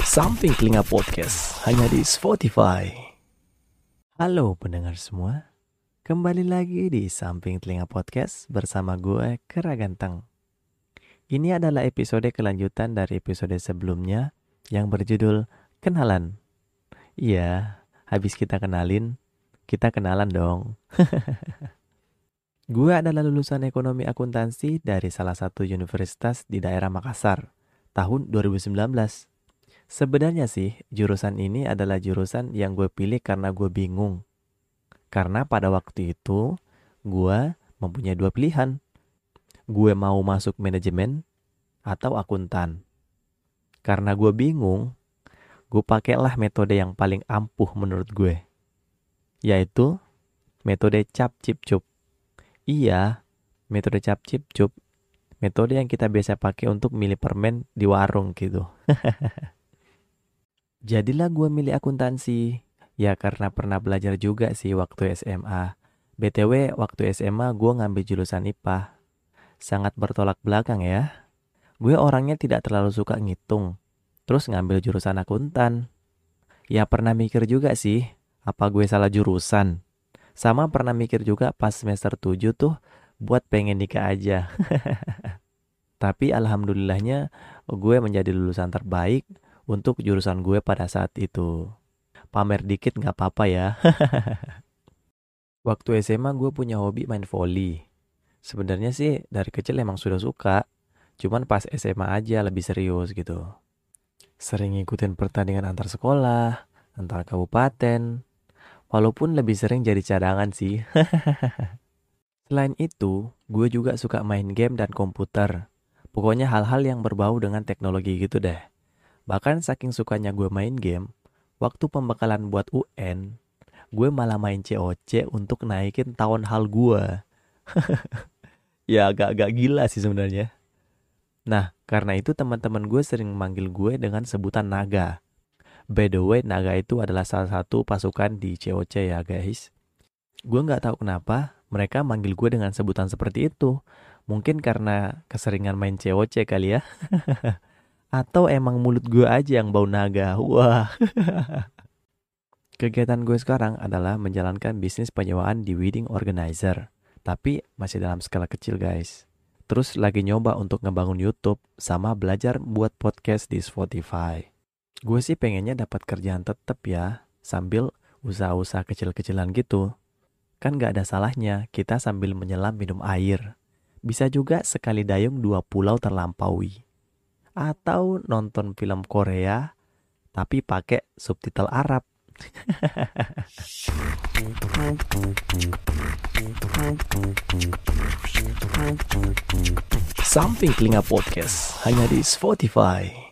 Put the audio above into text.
Samping Telinga Podcast hanya di Spotify. Halo pendengar semua, kembali lagi di Samping Telinga Podcast bersama gue Kera Ganteng. Ini adalah episode kelanjutan dari episode sebelumnya yang berjudul Kenalan. Iya, habis kita kenalin, kita kenalan dong. gue adalah lulusan ekonomi akuntansi dari salah satu universitas di daerah Makassar tahun 2019. Sebenarnya sih, jurusan ini adalah jurusan yang gue pilih karena gue bingung. Karena pada waktu itu, gue mempunyai dua pilihan. Gue mau masuk manajemen atau akuntan. Karena gue bingung, gue pakailah metode yang paling ampuh menurut gue. Yaitu metode cap cip cup. Iya, metode cap cip cup metode yang kita biasa pakai untuk milih permen di warung gitu. Jadilah gue milih akuntansi. Ya karena pernah belajar juga sih waktu SMA. BTW waktu SMA gue ngambil jurusan IPA. Sangat bertolak belakang ya. Gue orangnya tidak terlalu suka ngitung. Terus ngambil jurusan akuntan. Ya pernah mikir juga sih, apa gue salah jurusan. Sama pernah mikir juga pas semester 7 tuh buat pengen nikah aja. Tapi alhamdulillahnya gue menjadi lulusan terbaik untuk jurusan gue pada saat itu. Pamer dikit gak apa-apa ya. Waktu SMA gue punya hobi main volley. Sebenarnya sih dari kecil emang sudah suka. Cuman pas SMA aja lebih serius gitu. Sering ngikutin pertandingan antar sekolah, antar kabupaten. Walaupun lebih sering jadi cadangan sih. Selain itu, gue juga suka main game dan komputer. Pokoknya hal-hal yang berbau dengan teknologi gitu deh. Bahkan saking sukanya gue main game, waktu pembekalan buat UN, gue malah main COC untuk naikin tahun hal gue. ya agak-agak gila sih sebenarnya. Nah, karena itu teman-teman gue sering manggil gue dengan sebutan naga. By the way, naga itu adalah salah satu pasukan di COC ya guys. Gue nggak tahu kenapa mereka manggil gue dengan sebutan seperti itu. Mungkin karena keseringan main COC kali ya. Atau emang mulut gue aja yang bau naga. Wah. Kegiatan gue sekarang adalah menjalankan bisnis penyewaan di wedding organizer. Tapi masih dalam skala kecil guys. Terus lagi nyoba untuk ngebangun YouTube sama belajar buat podcast di Spotify. Gue sih pengennya dapat kerjaan tetap ya, sambil usaha-usaha kecil-kecilan gitu. Kan gak ada salahnya kita sambil menyelam minum air. Bisa juga sekali dayung dua pulau terlampaui. Atau nonton film Korea tapi pakai subtitle Arab. Samping Telinga Podcast hanya di Spotify.